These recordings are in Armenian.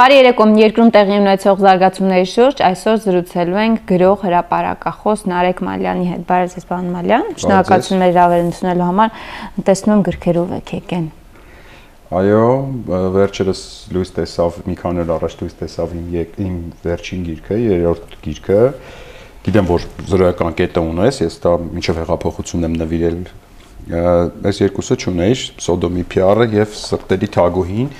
Բարի երեկո, երկրում տեղի ունեցող զարգացումների շուրջ այսօր զրուցելու ենք գրող հրապարակախոս Նարեկ Մալյանի հետ։ Բարև ձեզ, պարոն Մալյան։ Շնորհակալություն մեր հավերն ընդունելու համար։ Տեսնում գրքերով եք եկեն։ Այո, վերջերս լույս տեսավ մի քանի օր առաջ լույս տեսավ իմ իմ վերջին գիրքը, երրորդ գիրքը։ Գիտեմ, որ զրոյական կետը ունես, ես դա մինչև հեղափոխությունն եմ նվիրել այս երկուսը ճունեի Սոդոմի PR-ը եւ Սրտերի թագուհին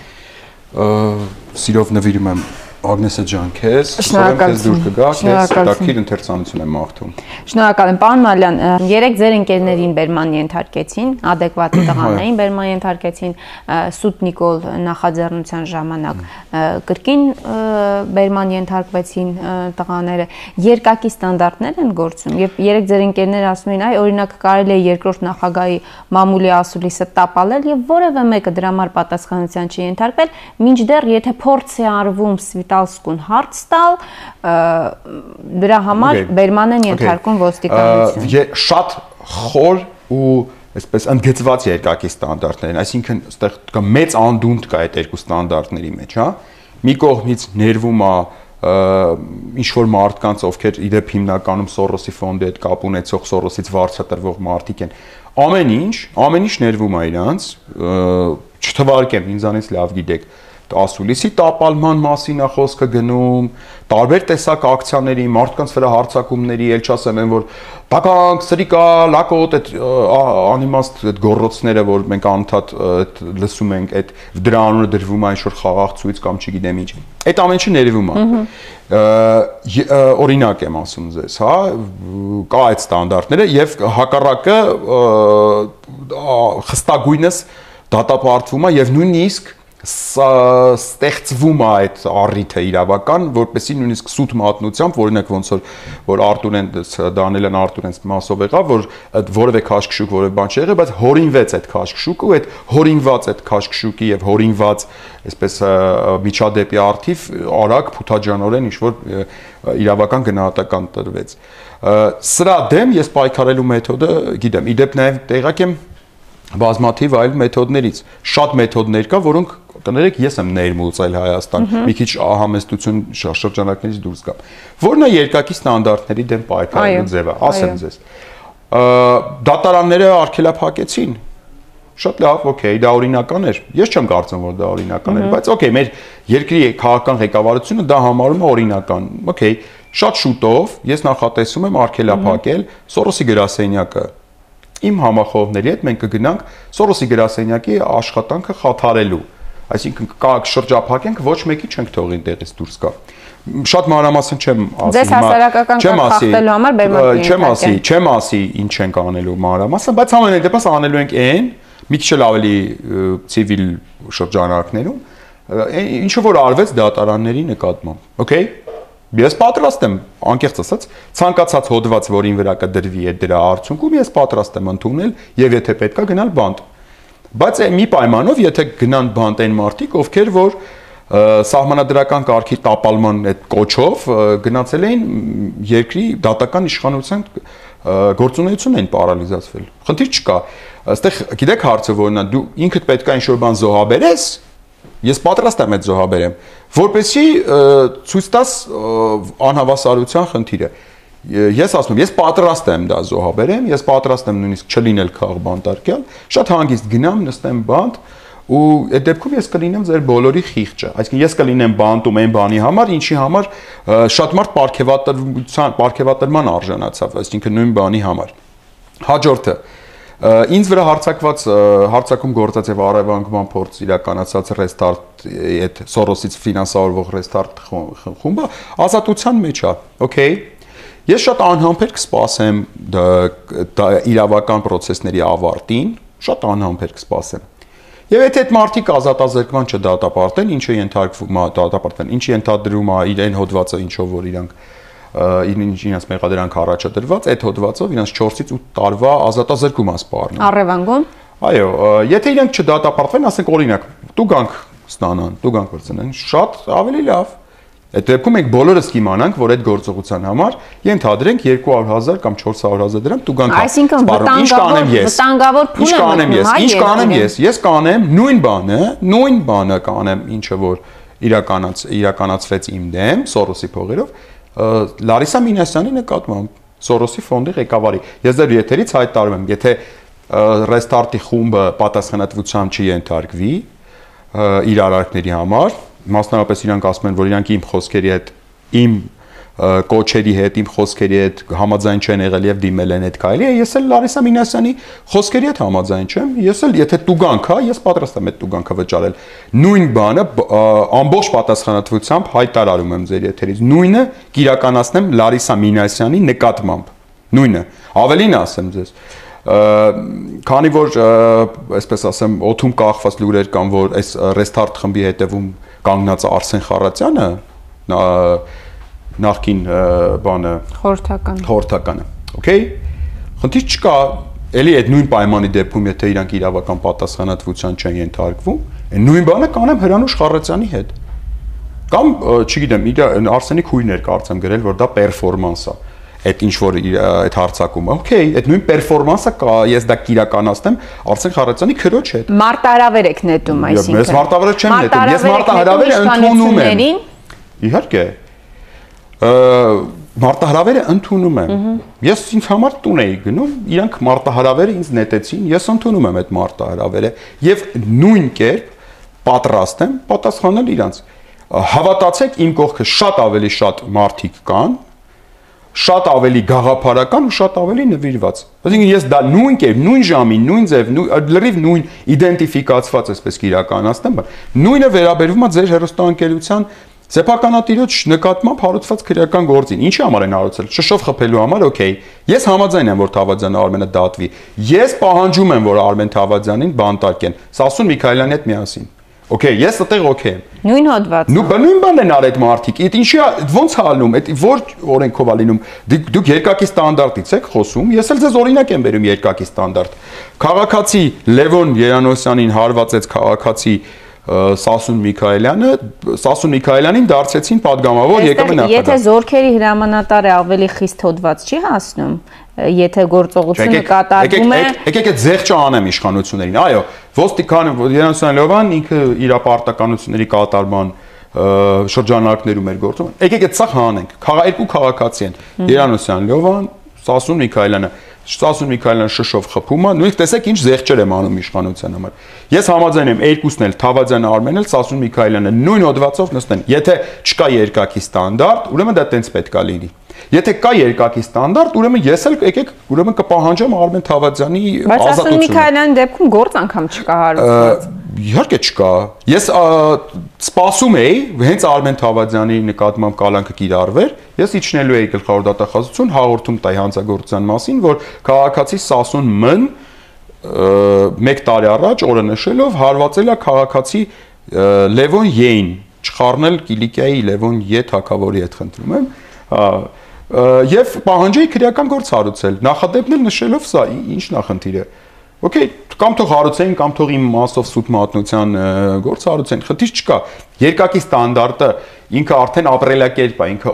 սիրով նվիրում եմ Ագնեսա ջան, քեզ, շնորհակալ եմ դուր կգա, քեզ տակիր ընթերցանություն եմ մաղթում։ Շնորհակալ եմ, պարոն Մալյան, երեք ձեր ընկերներին բերման ենթարկեցին, adekvat տղաներին բերման ենթարկեցին Սուտ Նիկոլ նախաձեռնության ժամանակ կրկին բերման ենթարկվեցին տղաները։ Երկակի ստանդարտներ են գործում եւ երեք ձեր ընկերները ասում են, այ օրինակ կարելի է երկրորդ նախագահի մամուլի ասուլիսը տապալել եւ որևէ մեկը դրա համար պատասխանատվության չի ենթարկվել, մինչդեռ եթե փորձ է արվում տալսկուն հարց տալ, դրա համար բերման են ենթարկում ոստիկանությունը։ Շատ խոր ու այսպես ընդգծված երկակի ստանդարտներն, այսինքն այստեղ կա մեծ անդունդ կա այդ երկու ստանդարտների մեջ, հա։ Մի կողմից ներվում է ինչ որ մարդկանց, ովքեր իդեպ հիմնականում Սորոսի ֆոնդի հետ կապ ունեցող Սորոսից վարձատրվող մարդիկ են, ամեն ինչ, ամեն ինչ ներվում է իրանց, չթվարկեմ, ինձանից լավ գիտեք, ասուլիսի տապալման մասին է խոսքը գնում, տարբեր տեսակ ակցիաների, մարդկանց վրա հարձակումների, ել չասեմ են, որ տականք, սրիկա, լակոտ, այդ անիմաստ այդ գոռոցները, որ մենք անընդհատ այդ լսում ենք, այդ դրա անունը դրվում է ինչ-որ խաղաղ ցույց կամ չգիտեմ ինչ։ Այդ ամեն ինչը ներվում է։ Օրինակ եմ ասում ձեզ, հա, կա այդ ստանդարտները եւ հակառակը խստագույնս դատապարտվում է եւ նույնիսկ ստեղծվում է այդ առիթը իրավական, որպեսի նույնիսկ սուտ մատնությամբ, օրինակ ոնց որ որ Արտուրեն Դանիելն Արտուրեն մասով եղավ, որ այդ որևէ քաշքշուկ որևէ բան չեղավ, բայց հորինվեց այդ քաշքշուկը ու այդ հորինված այդ քաշքշուկի եւ հորինված այսպես միջադեպի արդիվ արագ փութաջանորեն ինչ որ իրավական գնահատական տրվեց։ Սրա դեմ ես պայքարելու մեթոդը գիտեմ, իդեպ նաեւ տեղակ եմ բազմաթիվ այլ մեթոդներից։ Շատ մեթոդներ կա, որոնք կներեք ես եմ ներմուծել Հայաստան, մի քիչ ահամեստություն շրջանակներից դուրս գամ։ Որն է երկակի ստանդարտների դեմ պայքարելու ձևը, ասեմ ձեզ։ Դատարանները արգելափակեցին։ Շատ լավ, օքեյ, դա օրինական էր։ Ես չեմ կարծում, որ դա օրինական էր, բայց օքեյ, մեր երկրի քաղաքական ղեկավարությունը դա համարում է օրինական։ Օքեյ, շատ շուտով ես նախատեսում եմ արգելափակել Սորոսի գրասենյակը իմ համախոհների հետ մենք կգնանք Սորոսի գրասենյակի աշխատանքը խաթարելու այսինքն կա շրջափակենք ոչ մեկի չենք թողին տեղից դուրս գա շատ մանրամասն չեմ ասի Ձեզ հասարակական խախտելու համար բերման չեմ ասի չեմ ասի ինչ ենք անելու մանրամասն բայց ամենայն դեպս անելու ենք այն մի քիչ ավելի ցիվիլ շրջանակներում ինչը որ արվեց դատարանների նկատմամբ օքեյ Ես պատրաստ եմ, անկեղծ ասած, ցանկացած հոդված, որին վրա կդրվի այդ դրա արդյունքում, ես պատրաստ եմ ընդունել եւ եթե պետքա գնալ բանտ։ Բայց մի պայմանով, եթե գնան բանտ այն մարդիկ, ովքեր որ սահմանադրական կարգի տապալման այդ կոչով գնացել էին երկրի դատական իշխանության գործունեություն են պարալիզացվել։ Խնդիր չկա։ Այստեղ գիտեք հարցը որն է, դու ինքդ պետք է ինչ-որ բան զոհաբերես, ես պատրաստ եմ այդ զոհաբերեմ, որպեսի ցույց տաս անհավասարության խնդիրը ես ասում եմ, ես պատրաստ եմ դա զոհաբերեմ, ես պատրաստ եմ նույնիսկ չլինել քաղ բանտարկյալ, շատ հանգիստ գնամ, նստեմ բանտ ու այդ դեպքում ես կլինեմ ձեր բոլորի խիղճը։ Այսինքն ես կլինեմ բանտում այն բանի համար, ինչի համար շատ մարդ ապարքեվատրության, ապարքեվատրման արժանացավ, այսինքն նույն բանի համար։ Հաջորդը ինձ վրա հարցակված հարցակում գործած եւ արևանգման փորձ իրականացած restart այդ Սորոսից ֆինանսավորվող restart խումբը ազատության մեջ է, okay Ես շատ անհամբեր կսպասեմ իրավական process-ների ավարտին, շատ անհամբեր կսպասեմ։ Եվ եթե այդ մարդիկ ազատազրկման չդատապարտեն, ինչը ենթարկվում է դատապարտեն, ինչը ենթադրում է իրեն հոդվածը, ինչով որ իրանք իրենց մեղադրանք առաջ դրված, այդ հոդվածով իրենց 4-ից 8 տարվա ազատազրկում է սպառնում։ Առևանգում։ Այո, եթե իրենք չդատապարտվեն, ասենք օրինակ, դու գանք ստանան, դու գանք վրցնեն, շատ ավելի լավ Այդ դեպքում մենք բոլորս կիմանանք, որ այդ գործողության համար ենթադրենք 200.000 կամ 400.000 դրամ դու գանք։ Այսինքն վտանգավոր վտանգավոր փուլ մտնում, հա։ Ինչ կանեմ ես։ Ես կանեմ նույն բանը, նույն բանը կանեմ, ինչը որ իրականաց իրականացվեց իմ դեմ Սորոսի փողերով Լարիսա Մինասյանի նկատմամբ Սորոսի ֆոնդի ղեկավարի։ Ես դեռ եթերից հայտարարում եմ, եթե Restart-ի խումբը պատասխանատվության չենթարկվի իր արարքների համար, մասնավորապես իրանք ասում են, որ իրանք իմ խոսքերի հետ իմ կոչերի հետ, իմ խոսքերի հետ համաձայն չեն եղել եւ դիմել են այդ քայլի, ես էլ Լարիսա Մինասյանի խոսքերի հետ համաձայն չեմ։ Ես էլ եթե տուգանք հա, ես պատրաստ եմ այդ տուգանքը վճարել։ Նույն բանը ամբողջ պատասխանատվությամբ հայտարարում եմ ձեր եթերից։ Նույնը կիրականացնեմ Լարիսա Մինասյանի նկատմամբ։ Նույնը։ Ավելին ասեմ ձեզ քանի որ այսպես ասեմ օթում կախված լուրեր կան որ այս restart խմբի հետևում կանգնած Արսեն Խարատյանը նախքին բանը խորհրդական խորհրդականը օքեյ? Խնդիր չկա էլի այդ նույն պայմանի դեպքում եթե իրանք իրավական պատասխանատվության չեն ենթարկվում այն նույն բանը կանեմ Հրանուշ Խարատյանի հետ կամ չգիտեմ իր Արսենիկ Հույներ կարծեմ գրել որ դա պերֆորմանս է այդ ինչ որ այդ հարցակումը օքեյ այդ նույն պերֆորմանսը կա ես դա կիրականացնեմ Արսեն Խարատյանի քրոջ հետ մարտահրավեր եք նետում այսինքն. ես մարտահրավեր չեմ նետում ես մարտահրավերը ընդունում եմ իհարկե մարտահրավերը ընդունում եմ։ Ես ինձ համար տուն էի գնում, իրանք մարտահրավերը ինձ նետեցին, ես ընդունում եմ այդ մարտահրավերը եւ նույն կերպ պատրաստ եմ պատասխանել իրանց։ Հավատացեք, իմ կողքը շատ ավելի շատ մարդիկ կան, շատ ավելի գաղափարական ու շատ ավելի նվիրված։ Այսինքն ես դա նույն կերպ, նույն ժամին, նույն ձև, լրիվ նույն իդենտիֆիկացված այսպես կիրականացնեմ, նույնը վերաբերվում է ձեր հերոստանգերության Սեփականատիրոջ նկատմամբ հարուցված քրեական գործին ինչի համար են հարուցել։ Շշով խփելու համար, օքեյ։ Ես համաձայն եմ, որ Թավադյանը Արմենը դատվի։ Ես պահանջում եմ, որ Արմեն Թավադյանին բանտարկեն։ Սասուն Միքայելյանի հետ միասին։ Okay, ես այդտեղ okay եմ։ Նույն հոդվածը։ Նու բնույն բանն են արել այդ մարդիկ։ Իդ ինչի ո՞նց է ալնում, այդ որ օրենքով է լինում։ Դուք դուք երկակի ստանդարտից եք խոսում։ Ես էլ ձեզ օրինակ եմ վերում երկակի ստանդարտ։ Խաղաղացի Լևոն Երանոսյանին հարվածեց խաղաղացի Սասուն Միքայելյանը, Սասուն Միքայելյանին դարձեցին падգամավոր եկամի նախագահ։ Եթե զորքերի հրամանատարը ավելի խիստ հոդված չի հասնում, եթե գործողությունը կատարվում է։ Եկեք այդ զեղչը անեմ իշխանություններին։ Այո, ոստիկան Երանսյան Լևան ինքը իր պարտականությունների կատարման շրջանակներում էր գործում։ Եկեք այդ սա հանենք։ Խաղա երկու քաղաքացի են։ Երանոսյան Լևան, Սասուն Միքայելյանը Ստասուն Միքայելյան շշով խփում է, նույնիսկ տեսեք ինչ զեղչեր եմ անում իշխանության համար։ Ես համաձայն եմ երկուսն էլ Թավադյանը Արմենն էլ Ստասուն Միքայելյանը նույն հոդվածով նստեն։ Եթե չկա երկակի ստանդարտ, ուրեմն դա տենց պետք է լինի։ Եթե կա երկակի ստանդարտ, ուրեմն ես էլ եկեք, ուրեմն կպահանջեմ Արմեն Թավադյանի ազատությունը։ Բայց ասում Միքայելյանի դեպքում գործ անգամ չկա հարուցված։ Իհարկե չկա։ Ես սպասում էի, հենց Արմեն Թավադյանի նկատմամբ կալանքը կիրառվեր, ես իջնելու էի գլխավոր դատախազություն հաղորդում տայ հանցագործության մասին, որ քաղաքացի Սասուն Մ-ն 1 տարի առաջ օրը նշելով հարվածել է քաղաքացի Լևոն Յեին, չխառնել Կիլիկիայի Լևոն Ե թակավորի հետ խնդրում եմ, եւ պահանջեի քրեական գործ հարուցել նախադեպն էլ նշելով սա ինչ նախնդիր է Okay, կամ թող հարուցեին, կամ թող իմ մասով սուտ մատնության գործ հարուցեն, խնդիր չկա։ Երկակի ստանդարտը ինքը արդեն ապրելակերպ է, ինքը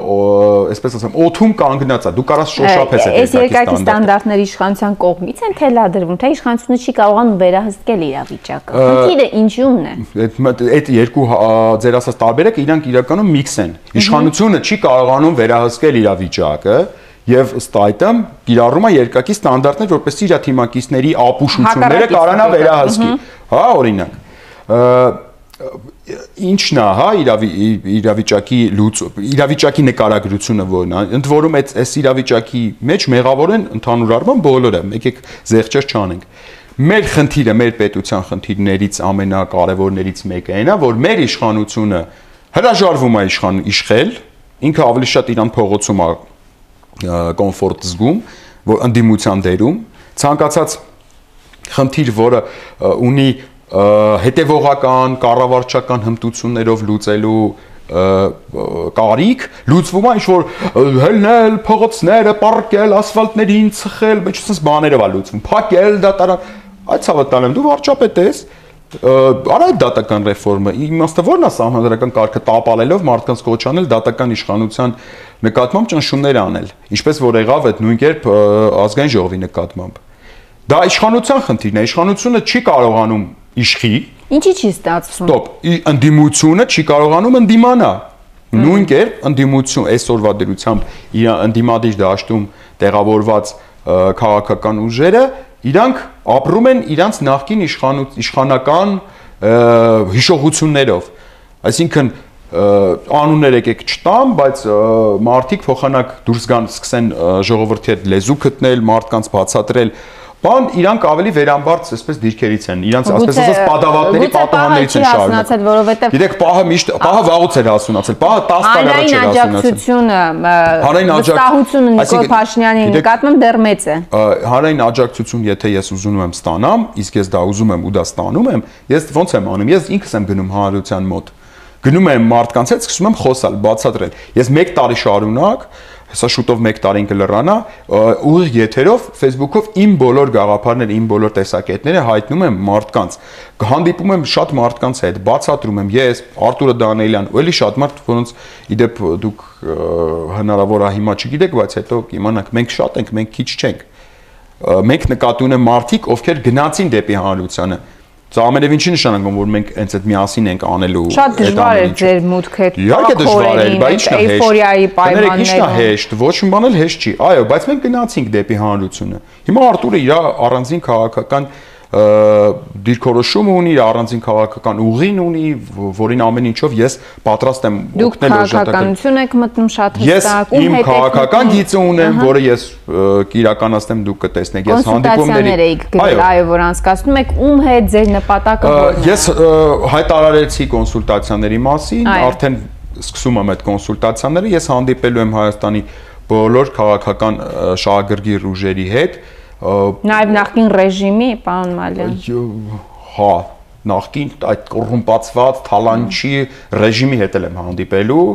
այսպես ասեմ, օթում կանգնած է։ Դու կարաս շոշափես այդ երկակի ստանդարտները իշխանության կողմից են թելադրվում, թե իշխանությունը չի կարողանում վերահսկել իրավիճակը։ Խնդիրը ինչու՞մն է։ Այդ այդ երկու ձեր ասած տարբերակը իրանք իրականում միքս են։ Իշխանությունը չի կարողանում վերահսկել իրավիճակը, եւ ըստ այդմ կիրառում է երկակի ստանդարտներ, որպեսզի իր թիմակիցների ապուշությունները կարանա վերահսկի։ Հա, օրինակ ինչն է, հա, իրավի, իրավիճակի լուծ իրավիճակի նկարագրությունը որն է։ Ընդ որում այդ այս իրավիճակի մեջ մեղավոր են ընդհանուր առմամբ բոլորը, եկեք զեղչեր չանենք։ Մեր խնդիրը, մեր պետության խնդիրներից ամենակարևորներից մեկը այն է, որ մեր իշխանությունը հրաժարվում է իշխան իշխել, ինքը ավելի շատ իրան փողոցում է կոմֆորտ զգում, որ ընդդիմության դերում ցանկացած խնդիր, որը ունի հետևողական կառավարչական հմտություններով լուծելու կարիք լուծվում է ինչ որ հելնել փողոցները, պարկել, ասֆալտներին ծխել, ոչ ասես բաներով է լուծվում։ Փակել դատարան, այդ ցավը տալեմ, դու վարչապետ ես, արա դատական ռեֆորմը իմաստը ո՞րն է սահմանադրական կարգը տապալելով մարդկանց կոչանել դատական իշխանության նկատմամբ ճնշումներ անել ինչպես որ եղավ այդ նույն կերպ ազգային ժողովի նկատմամբ դա իշխանության խնդիրն է իշխանությունը չի կարողանում իշխի Ինչի՞ չի ստացվում։ Ստոպ, ընդդիմությունը չի կարողանում ընդդիմանա։ Նույն կերպ ընդդիմություն այսօրվա դրությամբ իր ընդդիմադիր դաշտում տեղավորված քաղաքական ուժերը իրանք ապրում են իրանց նախկին իշխանական հիշողություններով այսինքն անուններ եկեք չտամ, բայց մարդիկ փոխանակ դուրս գան, սկսեն ժողովրդի հետ լեզու գտնել, մարդկանց բացատրել, բան իրանք ավելի վերամբարձ այսպես դիրքերից են իրանք ասես ասած պատավատների պատահաններից են շարունակել որովհետև գիտեք պահը միշտ պահը վաղուց էր հասունացել պահը 10 տարի առաջ էր հասունացել հանրային աջակցությունը Նիկոլ Փաշինյանի նկատմամբ դեռ մեծ է հանրային աջակցություն եթե ես ուզում եմ ստանամ իսկ ես դա ուզում եմ ու դա ստանում եմ ես ոնց եմ անում ես ինքս եմ գնում հանրության մոտ գնում եմ մարդկանց հետ սկսում եմ խոսալ բացատրել ես 1 տարի շարունակ հեսա շուտով 1 տարին կլրանա ուղիղ եթերով Facebook-ով իմ բոլոր գաղափարները, իմ բոլոր տեսակետները հայտնում եմ մարդկանց։ Հանդիպում եմ շատ մարդկանց հետ, բացատրում եմ ես, Արտուրը Դանիելյան, ու էլի շատ մարդ, որոնց իդեպ դուք հնարավոր է հիմա չգիտեք, բայց հետո կիմանաք, մենք շատ ենք, մենք քիչ չենք։ Մենք նկատի ունենք մարդիկ, ովքեր գնացին դեպի հանրությանը Սա ամենևին չի նշանակում, որ մենք հենց այդ միասին ենք անելու Շատ դժվար է ձեր մուտքը։ Իհարկե դժվար է, բայց ինչն է հեշտ։ Էйֆորիայի պայմաններում։ Ինչն է հեշտ, ոչ մի բան էլ հեշտ չի։ Այո, բայց մենք գնացինք դեպի հանրությունը։ Հիմա Արտուրը իր առանձին քաղաքական դիրքորոշում ունի, առանձին քաղաքական ուղին ունի, որին ամեն ինչով ես պատրաստ եմ օգնել օժտական։ Դուք քաղաքականություն եք մտնում շատ հստակ, ում հետ եք։ Ես իմ քաղաքական գիծը ունեմ, որը ես կիրականացնեմ, դուք կտեսնեք։ Ես հանդիպումների այո, որ անցկացնում եք, ում հետ ձեր նպատակը որն է։ Ես հայտարարեցի կոնսուլտացիաների մասին, արդեն սկսում եմ այդ կոնսուլտացիաները, ես հանդիպելու եմ Հայաստանի բոլոր քաղաքական շահագրգիռ ուժերի հետ, Նաև նախկին ռեժիմի, պարոն Մալյան։ Հա, նախկին այդ կոռումպացված թալանչի ռեժիմի հետ եմ հանդիպելու,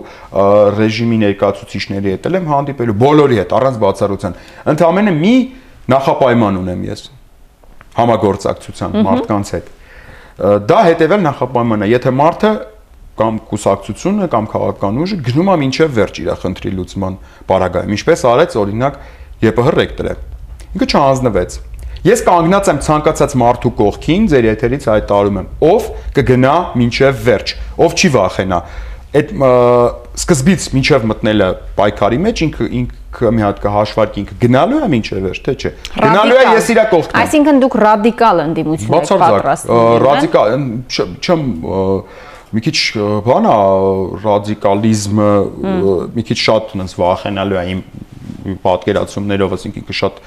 ռեժիմի ներկայացուցիչների հետ եմ հանդիպելու, բոլորի հետ առանց բացառության։ Ընդհանրապես մի նախապայման ունեմ ես համագործակցության մարդկանց հետ։ Դա հետևել նախապայմանն է, եթե մարդը կամ կուսակցությունը կամ քաղաքական ուժը գնում է մինչև վերջ իր խնդրի լուծման պարագայում, ինչպես արեց օրինակ ԵՊՀ ռեկտորը ինքը չհանձնվեց։ Ես կանգնած եմ ցանկացած մարդու կողքին, ձեր եթերից հայտարարում եմ, ով կգնա մինչև վերջ, ով չի վախենա։ Այդ սկզբից մինչև մտնելը պայքարի մեջ ինքը ինքը մի հատ կհաշվարկի ինքը գնալու է մինչև վերջ, թե չէ։ Գնալու է ես իրա կողքն Այսինքն դուք ռադիկալ ընդդիմություն եք պատրաստվում։ Ռադիկալ չեմ մի քիչ բան է ռադիկալիզմը մի քիչ շատ այնպես վախենալու է իմ պատկերացումներով, ասենք ինքը շատ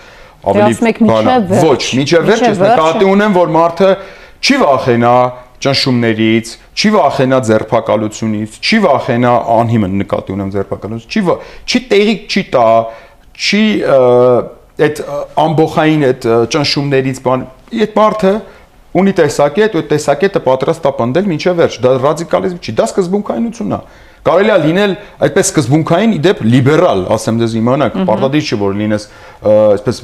ավելի բան ոչ, միջև վերջ ես նկատի ունեմ, որ մարդը չի վախենա ճնշումներից, չի վախենա ձերբակալությունից, չի վախենա անհիմն նկատի ունեմ ձերբակալությունից, չի չի տեղի չի տա, չի այդ ամբողջային այդ ճնշումներից բան, այդ մարդը ունի տեսակետ, ու տեսակետը պատրաստ է պնդել մինչև վերջ։ Դա ռադիկալիզմ չի, դա սկզբունքայնությունն է։ Կարելի է լինել այդպես սկզբունքային իդեպ լիբերալ, ասեմ դες իմանաք, պարտադիր չէ որ լինես այսպես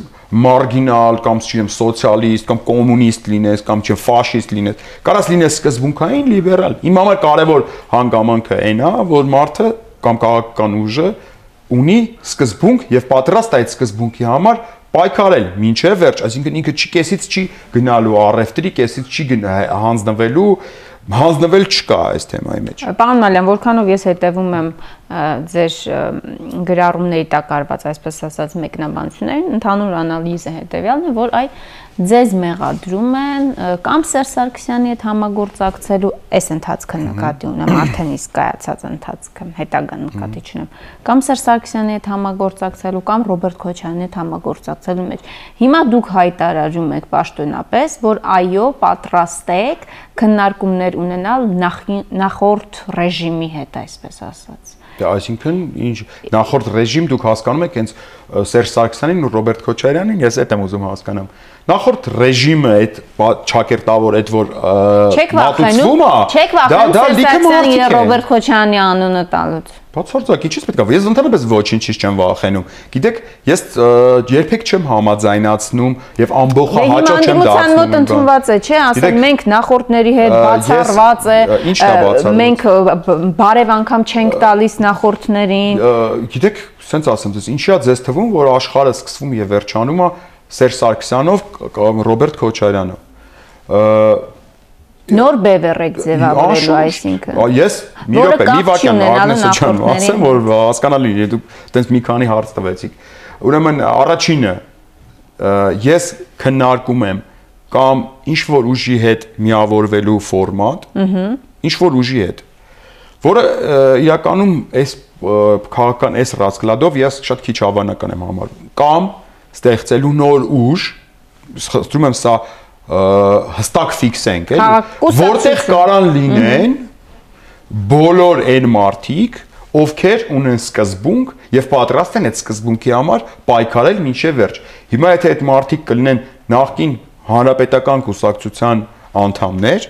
մարգինալ կամ չեմ սոցիալիստ կամ կոմունիստ լինես կամ չեմ ֆաշիստ լինես։ Կարաս լինես սկզբունքային լիբերալ։ Իմ համար կարևոր հանգամանքը այն է, որ մարդը կամ քաղաքական ուժը ունի սկզբունք եւ պատրաստ այդ սկզբունքի համար պայքարել ինչև վերջ, այսինքն ինքը չի կեսից չի գնալու առևտրի, կեսից չի հանձնվելու հանձնվել չկա այս թեմայի մեջ։ Պարոն Մալյան, որքանով ես հետևում եմ ձեր գրառումների տակ արված, այսպես ասած, մեկնաբանություններին, ընդհանուր անալիզը հետևյալն է, որ այ ձեզ մեղադրում են կամ Սերժ Սարգսյանի հետ համագործակցելու այս ընթացքը նկատի ունեմ, արդեն իսկ կայացած ընթացքը, հետագա նկատի չունեմ, կամ Սերժ Սարգսյանի հետ համագործակցելու կամ Ռոբերտ Քոչարյանի հետ համագործակցելու մեջ։ Հիմա դուք հայտարարում եք պաշտոնապես, որ այո, պատրաստ եք քննարկումներ ունենալ նախորդ ռեժիմի հետ, այսպես ասած։ այսինքն ինչ նախորդ ռեժիմ դուք հասկանում եք հենց Սերժ Սարգսյանին ու Ռոբերտ Քոչարյանին, ես այդ եմ ուզում հասկանամ։ Նախորդ ռեժիմը այդ ճակերտավոր այդ որ մատուցվում է, դա դա լիքը մարդիկ է Ռոբերտ Քոչարյանի անունը տալուց։ Բացարձակ, ինչի՞ պետք է։ Ես ընդհանրապես ոչինչից չեմ վախենում։ Գիտեք, ես երբեք չեմ համաձայնացնում եւ ամբողջ հաճո չեմ դարձնում։ Հիմա մոտ ընդունված է, չէ՞, ասել մենք նախորդների հետ բացառված է։ Մենք բարև անգամ չենք տալիս նախորդներին։ Գիտեք, սենց ասեմ ձեզ, ինչի՞ է ձեզ թվում, որ աշխարհը սկսվում եւ վերջանում է Սերժ Սարգսյանով կամ Ռոբերտ Քոչարյանով Նոր բևեր եք ձևավորելու, այսինքն։ Ես մի րոպե, մի վարքյան Ագնեսը ջան, ասեմ որ հասկանալի է, դուք տենց մի քանի հարց տվեցիք։ Ուրեմն առաջինը ես քննարկում եմ կամ ինչ որ ուժի հետ միավորվելու ֆորմատ, ինչ որ ուժի հետ, որը իրականում այս քաղաքական այս ռասկլադով ես շատ քիչ հավանական եմ համարում կամ ստեղծելու նոր ուժ խնդրում եմ սա հստակ ֆիքսենք, էլի, որտեղ կարան լինեն բոլոր այն մարդիկ, ովքեր ունեն սկզբունք եւ պատրաստ են այդ սկզբունքի համար պայքարել մինչեւ վերջ։ Հիմա եթե այդ մարդիկ կլինեն նախքին հանրապետական կուսակցության անդամներ,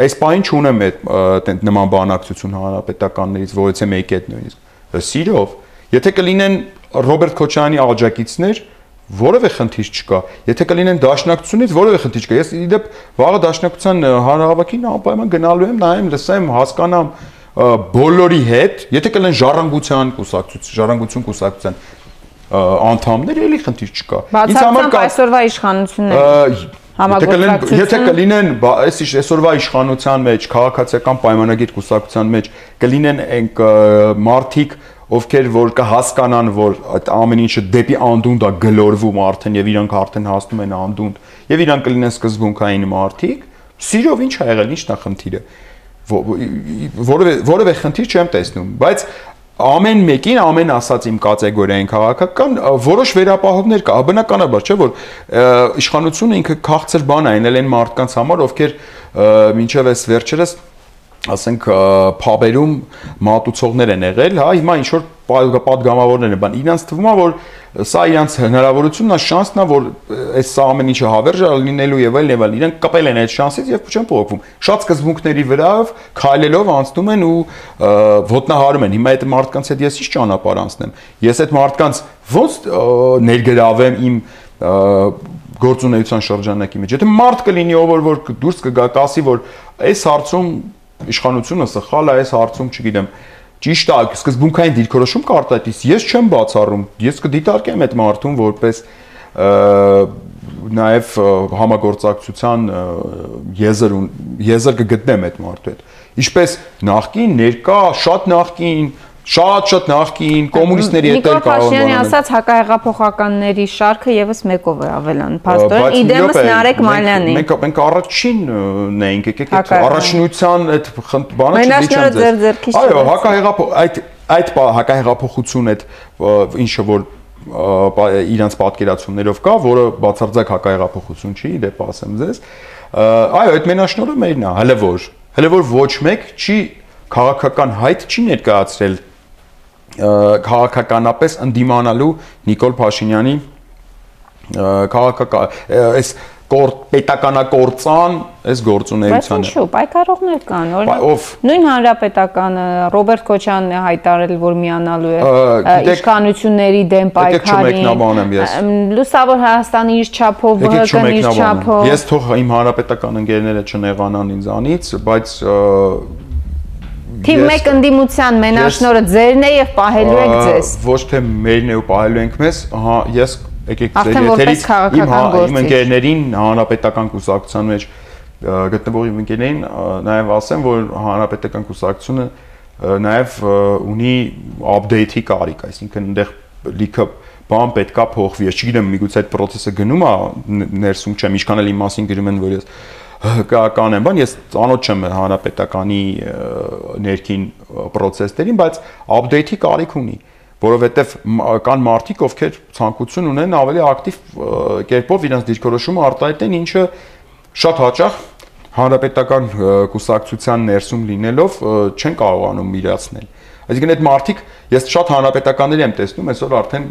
այս բանին չունեմ այդ նման բանակցություն հանրապետականներից որից է մեկի հետ նույնիսկ։ Սիրով, եթե կլինեն Ռոբերտ Քոչարյանի աջակիցներ, որևէ խնդիր չկա։ Եթե կլինեն դաշնակցությունից, որևէ խնդիր չկա։ Ես իդեպ վաղը դաշնակցության հանրահավաքին անպայման գնալու եմ, նայեմ, լսեմ, հասկանամ բոլորի հետ, եթե կլինեն ժառանգության կուսակցություն, ժառանգություն կուսակցության անդամներ, էլի խնդիր չկա։ Ինձ համար կա այսօրվա իշխանությունները համագործակցություն եթե կլինեն այս այսօրվա իշխանության մեջ քաղաքացիական պայմանագիր կուսակցության մեջ կլինեն այն մարտիկ ովքեր որ կհասկանան, որ այդ ամեն ինչը դեպի անդունդ է գլորվում արդեն եւ իրանք արդեն հասնում են անդունդ եւ իրանք կլինեն սկզբունքային մարդիկ, սիրով ինչ ա եղել, ինչն է խնդիրը։ Որևէ որևէ խնդիր չեմ տեսնում, բայց ամեն մեկին ամեն ասած իմ կատեգորիային քաղաքական որոշ վերապահովներ կա բնականաբար չէ որ իշխանությունը ինքը քաղցր բան է այնել այն մարդկանց համար ովքեր մինչև այս վերջերս ասենք փաբերում մատուցողներ են եղել, հա, հիմա ինչ որ падգամավորներ են, բան իրանց թվում է որ սա իրանց հնարավորությունն է, շանսն է, որ այս սա ամեն ինչը հավերժ է լինելու եւ այլն եւ այլն։ Իրանք կպել են այդ շանսից եւ չեն փոխվում։ Շատ սկզբունքների վրա քայլելով անցնում են ու ոտնահարում են։ Հիմա այդ մարդկանց հետ ես ի՞նչ ճանապարհ անցնեմ։ Ես այդ մարդկանց ո՞նց ներգրավեմ իմ գործունեության շրջանակի մեջ։ Եթե մարդ կլինի, ով որ դուրս կգա, կասի, որ այս հարցում իշխանությունը սխալ է այս հարցում, չգիտեմ, ճիշտ է, սկզբունքային դիրքորոշում կարտատից ես չեմ բացառում, ես կդիտարկեմ այդ մարդուն որպես նաև համագործակցության եզր եզր կգտնեմ այդ մարդու հետ։ Ինչպես նախքին, ներկա, շատ նախքին շատ-շատ նախքին կոմունիստների հետ էլ կարող են Նիկոլ ասած հակահեղափոխականների շարքը եւս մեկով է ավելան։ Փաստորեն իդեմս Նարեկ Մալյանի։ Մենք մենք առաջինն էինք, եկեք այդ առաջնության այդ բանը չդիչան ձեզ։ Այո, հակահեղափոխ այդ այդ հակահեղափոխություն այդ ինչը որ իրանց պատկերացումներով կա, որը բացարձակ հակահեղափոխություն չի, դեպ ասեմ ձեզ։ Այո, այդ մենաշնորհը մերն է, հələ որ, հələ որ ոչ մեկ չի քաղաքական հայտ չի ներկայացրել քաղաքականապես ընդդիմանալու Նիկոլ Փաշինյանի քաղաքական այս կոր պետականակորցան այս գործունեությանը։ Բայց ինչու, պայքարողներ կան, օրինակ նույն հանրապետականը Ռոբերտ Քոչյանն է հայտարարել, որ միանալու է իշխանությունների դեմ պայքարին։ Լուսավոր Հայաստանը իր չափով, ԲՀԿ-ն իր չափով։ Ես թող իմ հանրապետական ընկերները չնեղանան ինձանից, բայց Թիվ 1 ընդդիմության մենաշնորը ձերն է եւ պահելու եք ձեզ։ Ոչ թե մերն է ու պահելու ենք մեզ, ահա ես եկեք ձեր եթերից իմ իմ ընկերներին հանրապետական կուսակցության մեջ գտնվող իմ ընկերներին նաեւ ասեմ, որ հանրապետական կուսակցությունը նաեւ ունի update-ի կարիք, այսինքն այնտեղ լիքը բան պետքա փոխվի։ Ես չգիտեմ, միգուցե այդ process-ը գնում է ներսում չեմ, ինչքան էլ իմ մասին գրում են, որ ես կանեմ, բան ես ծանոթ չեմ հանրապետականի ներքին process-ներին, բայց update-ի կարիք ունի, որովհետև կան մարդիկ, ովքեր ցանկություն ունեն ավելի ակտիվ կերպով իրենց դիրքորոշումը արտահայտեն, ինչը շատ հաճախ հանրապետական կուսակցության ներսում լինելով չեն կարողանում իրացնել։ Այսինքն այդ մարդիկ ես շատ հանրապետականների եմ տեսնում, այսօր արդեն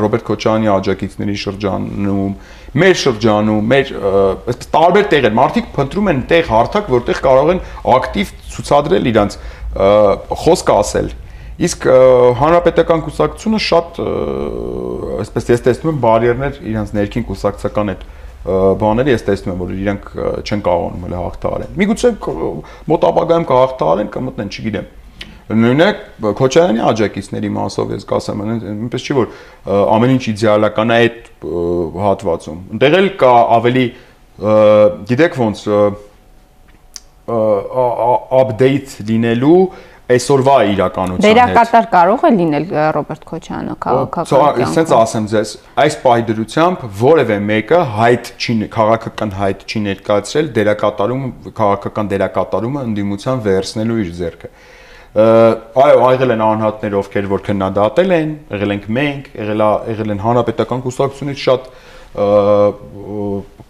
Ռոբերտ Քոչարյանի աջակիցների շրջանում, մեր շրջանում, մեր տարբեր տեղեր մարդիկ փնտրում են տեղ հարթակ, որտեղ կարող են ակտիվ ցուցադրել իրանց խոսքը ասել։ Իսկ հանրապետական կուսակցությունը շատ այսպես ես տեսնում եմ բարիերներ իրանց ներքին կուսակցական այդ բաները ես տեսնում եմ որ իրանք չեն կարողանում հաղթահարել։ Միգուցե մոտ ապագայում կհաղթահարեն, կմտնեն, չգիտեմ նույնակ Քոչարյանի աջակիցների մասով ես կասեմ, այնպես չի որ ամեն ինչ իդեալական է այդ հատվածում։ Այնտեղ էլ կա ավելի գիտեք ոնց update լինելու այսօրվա իրականության հետ։ Դերակատար կարող է լինել Ռոբերտ Քոչյանը քաղաքական։ Ասենց ասեմ ձեզ, այս պայդրությամբ որևէ մեկը հայտ չի քաղաքական հայտ չի ներկայացրել դերակատարումը քաղաքական դերակատարումը ընդդիմության վերցնելու իր ձեռքը այո, աղել են անհատներ, ովքեր որ քննադատել են, եղել ենք մենք, եղել եղել են հանրապետական կուսակցությունից շատ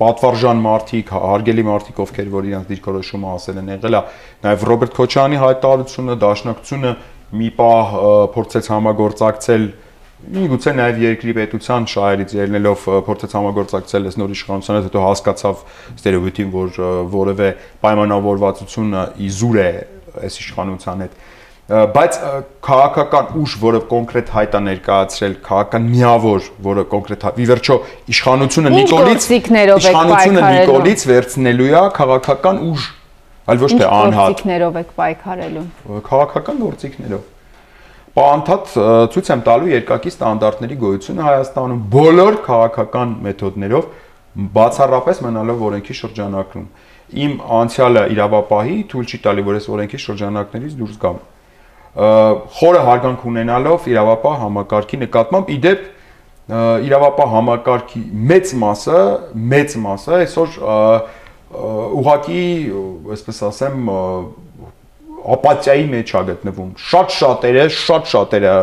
պատվարժան մարդիկ, հարգելի մարդիկ, ովքեր որ իրանք դիրքորոշումը ասել են, եղել է նաև Ռոբերտ Քոչյանի հայտարարությունը, դաշնակցությունը մի պահ փորձեց համագործակցել միգուցե նաև երկրի պետության շահերից ելնելով փորձեց համագործակցել այս նոր իշխանությանը, հետո հասկացավ ստերեոտիպ, որ որևէ պայմանավորվածություն իզուր է այս իշխանության հետ բայց քաղաքական ուժ, որը կոնկրետ հայտ է ներկայացրել, քաղաքական միավոր, որը կոնկրետ ի վերջո իշխանությունը Նիկոլից իշխանությունը Նիկոլից վերցնելու է քաղաքական ուժ, այլ ոչ թե անհատ։ Գործիքներով եք պայքարելու։ Քաղաքական գործիքներով։ Պանթատ ցույց եմ տալու երկակի ստանդարտների գոյությունը Հայաստանում բոլոր քաղաքական մեթոդներով բացառապես մնալով օրենքի շրջանակում։ Իմ անցյալը իրավապահի թույլ չի տալի, որ այս օրենքի շրջանակներից դուրս գամ խորը հարգանք ունենալով իրավապահ համակարգի նկատմամբ իդեպ իրավապահ համակարգի մեծ մասը, մեծ մասը այսօր ուղակի, այսպես ասեմ, ապաթիայի մեջ է գտնվում։ Շատ շատերը, շատ շատերը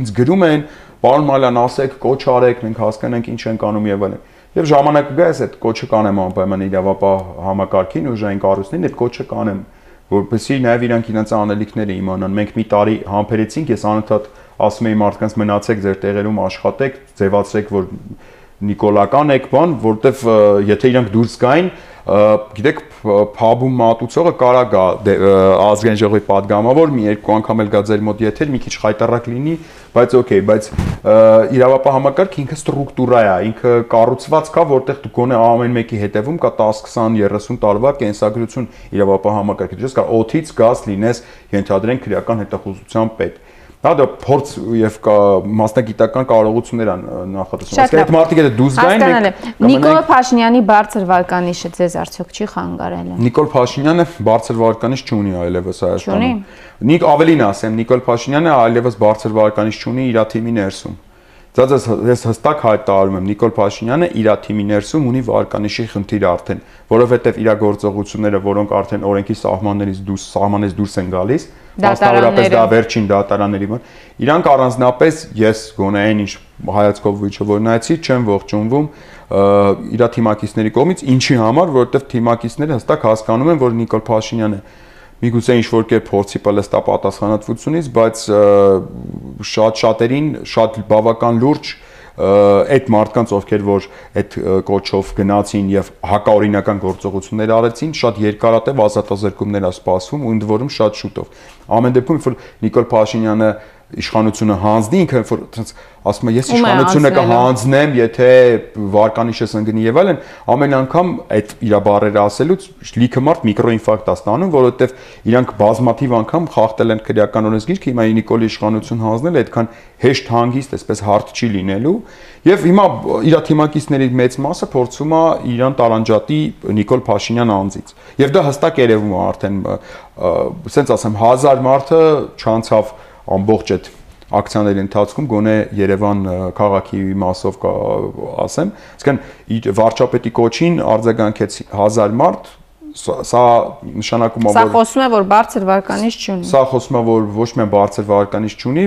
ինձ գրում են, պարոն Մալյան, ասեք, կոչ արեք, մենք հասկանանք ինչ ենք անում եւ այլն։ Եվ ժամանակը գա ես այդ կոչը կանեմ անպայման իրավապահ համակարգին, ուժային կառույցներին, այդ կոչը կանեմ որպեսզի նաև իրանք իրենց անելիքները իմանան։ Մենք մի տարի համբերեցինք, ես անընդհատ ասում էի մարդկանց մնացեք ձեր տեղերում աշխատեք, ձևացրեք, որ նիկոլական եկբան, որտեվ եթե իրանք դուրս գային, գիտեք, փաբում մատուցողը կարա գա դե, ազգային ժողովի падգամավոր մի երկու անգամ էլ գա ձեր մոտ եթեր, մի քիչ խայտարակ լինի, բայց օքեյ, բայց իրավապահ համակարգը ինքը ստրուկտուրա է, ինքը կառուցված կա, որտեղ դու գոնե ամեն մեկի հետևում կա 10, 20, 30 տարվա կենսագրություն իրավապահ համակարգի։ Դու չես կարող օթից գազ լինես, ենթադրենք քրեական հետախուզության պետ։ Ա Հա դա փորձ եւ կա մասնագիտական կարողություններ են նախատեսում։ Իսկ այդ մարդիկ եթե դուզ գային Նիկոլ Փաշինյանի բարձր վարկանիշը ձեզ արդյոք չի խանգարել։ Նիկոլ Փաշինյանը բարձր վարկանիշ չունի այլևս Հայաստանում։ Նիկ ավելին ասեմ, Նիկոլ Փաշինյանը այլևս բարձր վարկանիշ չունի իր թիմի ներսում։ Դա ես հստակ հայտարարում եմ Նիկոլ Փաշինյանը իր թիմի ներսում ունի վարկանիշի խնդիր արդեն, որովհետև իր գործողությունները, որոնք արդեն օրենքի սահմաններից դուրս սահմանից դուրս են գալիս, Մասնավորապես դա վերջին դատարանների մոտ։ Իրանք առանձնապես ես գոնե այն ինչ հայացքով վիճը որ նայեցի, չեմ ողջունվում իր թիմակիցների կողմից, ինչի համար, որովհետև թիմակիցները հստակ հասկանում են, որ Նիկոլ Փաշինյանը միգուցե ինչ որ կերպ փորձի պլստա պատասխանատվությունից, բայց շատ շատերին շատ բավական լուրջ այդ մարդկանց ովքեր որ այդ կոչով գնացին եւ հակաօրինական գործողություններ արեցին, շատ երկարատև ազատազրկումներ ա սպասվում ու ընդ որում շատ շուտով։ Ամեն դեպքում, որ Նիկոլ Փաշինյանը իշխանությունը հանձնի ինքը որ ասենց ասում է ես իշխանությունը կհանձնեմ եթե վարկանիշս ընկնի եւ այլն ամեն անգամ այդ իր բառերը ասելուց լիքը մարդ միկրոինֆարկտ է ստանում որովհետեւ իրանք բազմաթիվ անգամ խախտել են քրեական օրենսգիրքը հիմա Նիկոլի իշխանություն հանձնել այդքան հեշտ հանգիստ այսպես հարթ չի լինելու եւ հիմա իր թիմակիցների մեծ մասը փորձում է իրան տարանջատի Նիկոլ Փաշինյան անձից եւ դա հստակ երևում է արդեն ասենց ասեմ 1000 մարդը չանցավ ամբողջ այդ ակցիաների ընթացքում գոնե Երևան քաղաքի մասով կա ասեմ, այսինքն վարչապետի կոչին արձագանքեց 1000 մարդ սա նշանակում է որ Սա խոսում է որ բարձր վարկանիշ չունի։ Սա խոսում է որ ոչ միայն բարձր վարկանիշ չունի,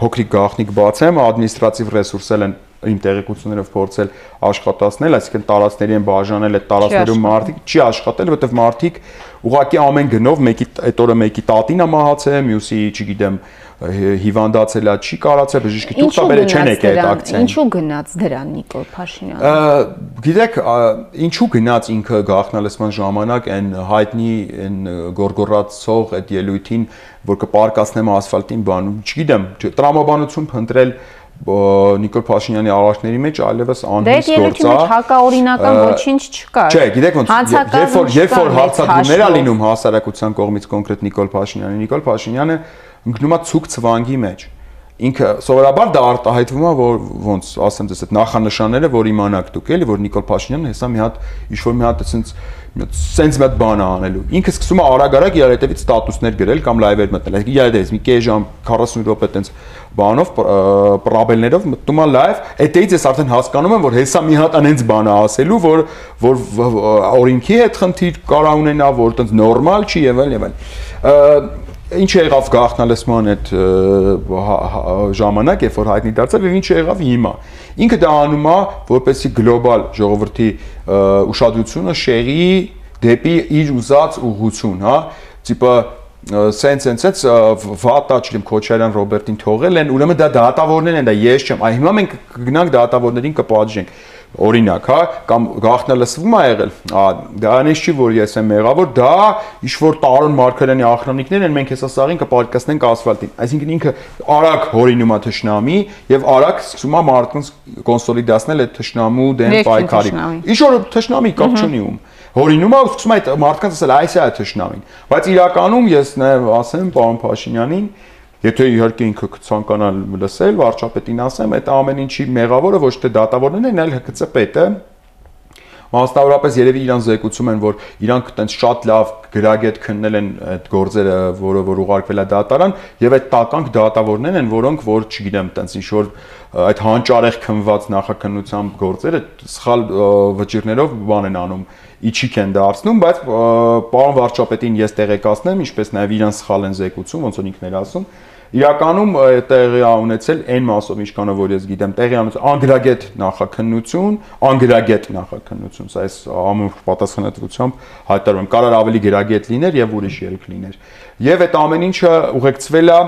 փոքրիկ գաղտնիք բացեմ, ադմինիստրատիվ ռեսուրսել են իմ տեղեկություններով փորձել աշխատացնել, այսինքն տարածքների են բաժանել այդ տարածքներում մարդիկ չի աշխատել, որովհետև մարդիկ ուղակի ամեն գնով մեկի այդ օրը մեկի տատին է մահացել, մյուսի, չգիտեմ, հիվանդացել է, չի կարացել, բժիշկի թուղթաբերը չեն եկել այդ ակցիային։ Ինչու գնաց դրան Նիկոլ Փաշինյանը։ Գիտեք, ինչու գնաց ինքը գաղտնալսման ժամանակ այն հայտնի այն գորգորացող այդ ելույթին, որ կպարկասնեմ ասֆալտին բանում, չգիտեմ, տրամաբանություն փնտրել Նիկոլ Փաշինյանի արարքների մեջ այլևս անհույս գործ է։ Դե հակաօրինական ոչինչ չկա։ Չէ, գիտեք ոնց, երբ որ երբ որ հարցադրումներ ա լինում հասարակության կողմից կոնկրետ Նիկոլ Փաշինյանի, Նիկոլ Փաշինյանը ընկնում է ցուկ ցվանգի մեջ ինքը սովորաբար դա արտահայտվում է որ ոնց ասեմ դες այդ նախանշանները որ իմանաք դուք էլի որ Նիկոլ Փաշինյանը հեսա մի հատ ինչ որ մի հատ այսպես սենց մեծ բան անելու։ Ինքը սկսում է արագ-արագ իր հետևից ստատուսներ գրել կամ լայվեր մտնել։ Այսինքն իր հետևից մի կես ժամ 40 րոպե տենց բանով պրաբելներով մտնում է լայվ, այդտեղից ես արդեն հասկանում եմ, որ հեսա մի հատ անենց բան է ասելու, որ որ օրինքի հետ խնդիր կարա ունենա, որ տենց նորմալ չի եւ այլ եւ այլ ինչ եղավ գաղտնալսման այդ հա, հա, ժամանակ, երբ որ հայտնի դարձավ եւ ինչ եղավ հիմա։ Ինքը դա անում է, որպեսի գլոբալ ժողովրդի ուշադրությունը շեղի դեպի իր ուզած ուղղություն, հա, տիպը սենց սենց սենց վատա չլիմ Քոչարյան Ռոբերտին թողել են, ուրեմն դա դատավորներն են, դա ես չեմ։ Այ հիմա մենք կգնանք դատավորներին կպատժենք օրինակ, հա, կամ գախնալսվում ա եղել, դա այնպես չի, որ ես եմ եղավ, որ դա ինչ որ Տարոն Մարկարյանի ախրանիկներ են, մենք հեսա սաղին կպարկասնենք ասֆալտին։ Այսինքն ինքը արագ հորինում է թշնամի եւ արագ սկսում է մարդկանց կոնսոլիդացնել այդ թշնամու դեմ պայքարի։ Ինչ որ թշնամի կապ չունի ում հորինում է ու սկսում է այդ մարդկանց ասել այս է թշնամին բայց իրականում ես նաև ասեմ պարոն Փաշինյանին Եթե իհարկե ինքը կցանկանա լսել, վարչապետին ասեմ, այդ ամեն ինչի մեղավորը ոչ թե դատավորներն են, այլ ՀԿՑ պետը, Մասնավորապես երևի իրան զեկուցում են, որ իրանք տենց շատ լավ գրագետ քննել են այդ գործերը, որը որ ուղարկվել է դատարան, եւ այդ տականք դատավորներն են, որոնք որ չգիտեմ, տենց ինչ որ այդ հանճարեղ քնված նախաքննությամբ գործերը սխալ վճիրներով բան են անում իջիկ են դարձնում, բայց պարոն վարչապետին ես տեղեկացնեմ, ինչպես նաև իրան սխալ են զեկուցում, ոնց որ ինքն էր ասում, Իրականում տեղի ունեցել այն մասով, ինչքանով որ ես գիտեմ, տեղի ունեցել անգրագետ նախաքննություն, անգրագետ նախաքննություն, սա այս ամուր պատասխանատվությամբ հայտարարում եմ, կարար ավելի գրագետ լիներ եւ ուրիշ ելք լիներ։ Եվ այդ ամեն ինչը ուղեկցվել է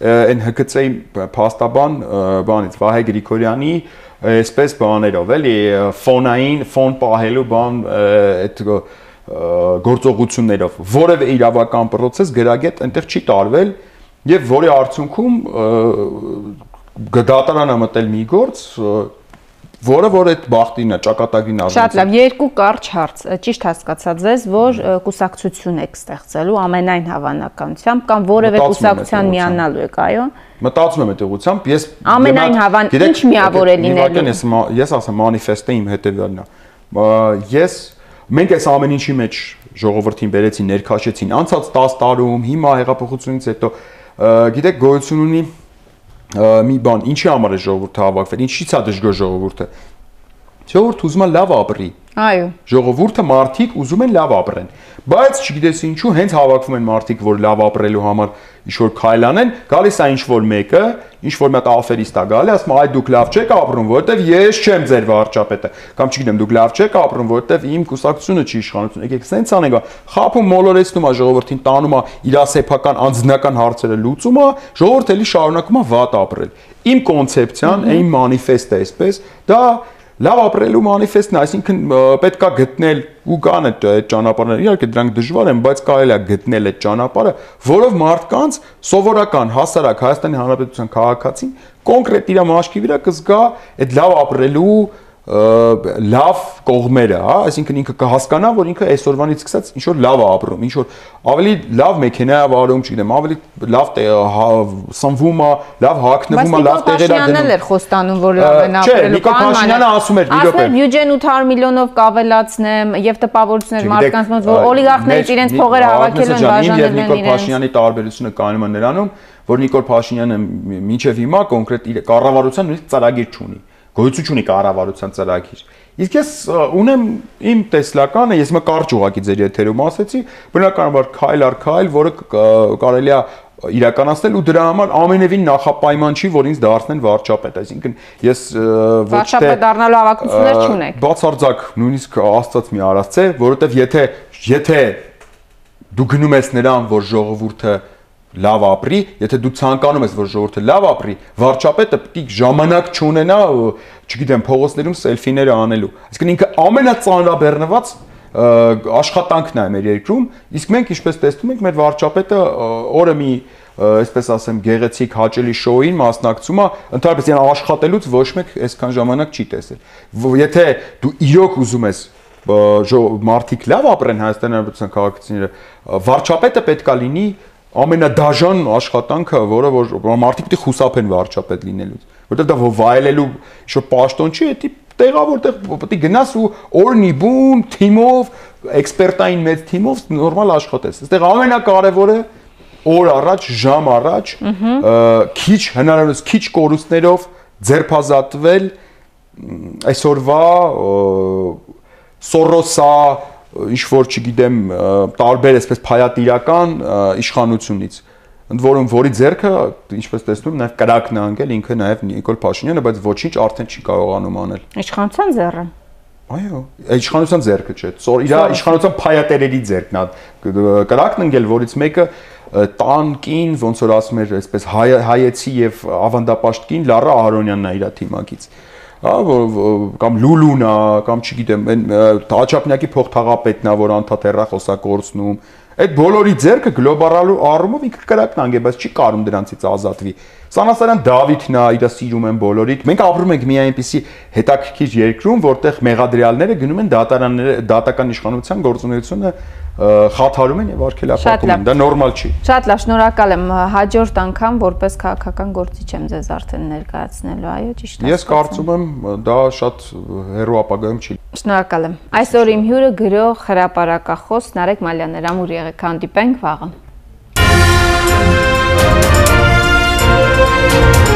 այն ՀԿՑ-ի փաստաբան բանից Վահե Գրիգորյանի այսպես բաներով, էլի ֆոնային, ֆոն պահելու բան այդ գործողություններով, որևէ իրավական process գրագետ այնտեղ չի տարվել, եւ որի արդյունքում գդատարանը մտել մի գործ որը որ այդ բախտին է, ճակատագրին առնի։ Շատ լավ, երկու կարճ հարց։ Ճիշտ հասկացա ձեզ, որ կուսակցություն եք ստեղծելու ամենայն հավանականությամբ կամ որևէ կուսակցության միանալու եք, այո։ Մտածում եմ այդ ուղությամբ, ես ամենայն հավան ինչ միավոր է լինելու։ Ես ես ասեմ մանիֆեստը իմ հետեւյալն է։ Ես մենք այս ամեն ինչի մեջ ժողովրդին բերեցին, ներքաշեցին անցած 10 տարում, հիմա հեղափոխությունից հետո գիտեք գոյություն ունի մի բան, ինչի համար է ժողովուրդը հավաքվել, ինչի՞ց է դժգոհ ժողովուրդը։ Ժողովուրդը ուզում է լավ ապրի։ Այո։ Ժողովուրդը մարդիկ ուզում են լավ ապրեն։ Բայց չգիտես ինչու հենց հավաքվում են մարդիկ, որ լավ ապրելու համար ինչ որ քայլ անեն, գալիս է ինչ որ մեկը, ինչ որ մի հատ աֆերիստ է գալի, ասում այ դուք լավ չեք ապրում, որովհետև ես չեմ ձեր վարչապետը, կամ չգիտեմ, դուք լավ չեք ապրում, որովհետև իմ կուսակցությունը չի իշխանություն։ Եկեք սենց անենք, խափում մոլորեցնում է ժողովրդին, տանում է իր սեփական անձնական հարցերը լուծում է, ժողովուրդը էլի շարունակում է վատ ապրել։ Իմ կոնցեպցիան, իմ մանիֆեստը այսպես, դա լավ ապրելու մանիֆեստն այսինքն պետքա գտնել ու կան այդ ճանապարհները, իհարկե դրանք դժվար են, բայց կարելի է գտնել այդ ճանապարհը, որով մարդկանց սովորական հասարակ Հայաստանի Հանրապետության քաղաքացին կոնկրետ իր մաշկի վրա կզգա այդ լավ ապրելու լավ կողմերը, հա, այսինքն ինքը կհասկանա, որ ինքը այսօրվանից սկսած ինչ որ լավ է ապրում, ինչ որ ավելի լավ մեքենա է վարում, չգիտեմ, ավելի լավ հա, սնվում է, լավ հագնվում է, լավ տեղեր է գնում։ Բայց Նիկոլ Փաշինյանն էր խոստանում, որ լավ են ապրելու։ Չէ, Նիկոլ Փաշինյանը ասում էր, իրոք է։ Ասում բյուջեն 800 միլիոնով կավելացնեմ եւ տպավորություններ մարդկանց մոտ, որ օլիգարխներից իրենց փողերը հավաքել են բաժանել են իրենց։ Նիկոլ Փաշինյանի տարբերությունը կայանում է նրանում, որ Նիկոլ Փաշինյանը մինչև հիմա կոնկրետ իր կառավարության նույնիսկ ծրագիր չունի գոյություն ունի կառավարության ծրագիր։ Իսկ ես ունեմ իմ տեսլականը, ես մը կարճ ուղակի ձեր եթերում ասեցի, բնականաբար քայլ առ քայլ, որը կարելի է իրականացնել ու դրա համար ամենևին նախապայման չի, որ ինձ դարձնեն վարչապետ, այսինքն ես ոչ թե վարչապետ դառնալու հավակնություններ չունեք։ Բացարձակ նույնիսկ աստված մի արածց է, որովհետև եթե եթե դու գնում ես նրան, որ ժողովուրդը լավ ապրի, եթե դու ցանկանում ես, որ ժողովուրդը լավ ապրի, վարչապետը է ժամանակ չունենա, չգիտեմ, փողոցներում սելֆիները անելու։ Այսինքն ինքը ամենածանրաբեռնված աշխատանքն է մեր երկրում, իսկ մենք ինչպես տեսնում ենք, մեր վարչապետը օրը մի այսպես ասեմ գեղեցիկ հաճելի շոուին մասնակցում է, ընդհանրապես իրեն աշխատելուց ոչ մեկ այսքան ժամանակ չի տեսել։ Եթե դու իրոք ուզում ես մարդիկ լավ ապրեն Հայաստանի Հանրապետության քաղաքացիները, վարչապետը պետքա լինի ամենադաժան աշխատանքը, որը որ մարդիկ պիտի խուսափեն վարչապետ լինելուց, որովհետև դա վայելելու ինչ-որ պաշտոն չի, դա տեղա որտեղ պետք է գնաս ու օրնի բուն թիմով, էքսպերտային մեծ թիմով նորմալ աշխատես։ Այստեղ ամենակարևորը օր առաջ, ժամ առաջ, քիչ հնարավորինս քիչ կորուստներով ձերբազատվել այսօրվա Սորոսա ինչ որ չգիտեմ տարբեր այսպես փայատիրական իշխանությունից ընդ որում որի ձեռքը ինչպես տեսնում նաև կրակն է անգել ինքը նաև Նիկոլ Փաշինյանը բայց ոչինչ արդեն չի կարողանում անել իշխանության ձեռը այո իշխանության ձեռքը չէ իր իշխանության փայատերերի ձեռքն է կրակն ընկել որից մեկը տանկին ոնց որ ասում էր այսպես հայեցի եւ ավանդապաշտկին Լարա Ահարոնյանն է իր թիմակից հա կամ Լուլունա կամ չգիտեմ այն Թաչապնյակի փոխթաղապետն է որ անդադ հերախոսակորցնում այդ բոլորի ձեռքը գլոբալու առումով ինքը կրակնանգ է բայց չի կարում դրանցից ազատվի Սանասարյան Դավիթն է, իրա սիրում են բոլորիդ։ Մենք ապրում ենք մի այնպիսի հետաքրքիր երկրում, որտեղ մեղադրյալները գնում են դատարանները, դատական իշխանության գործունեությունը խաթարում են եւ արգելափակում են։ Դա նորմալ չի։ Շատ լավ, շնորհակալ եմ։ Հաջորդ անգամ որպես քաղաքական գործիչ եմ ձեզ արդեն ներկայացնելու, այո, ճիշտ է։ Ես կարծում եմ դա շատ հերո ապագայում չի։ Շնորհակալ եմ։ Այսօր իմ հյուրը գրող հրապարակախոս Նարեկ Մալյանն էր, ամուր եղեք, հանդիպենք վաղը։ Thank you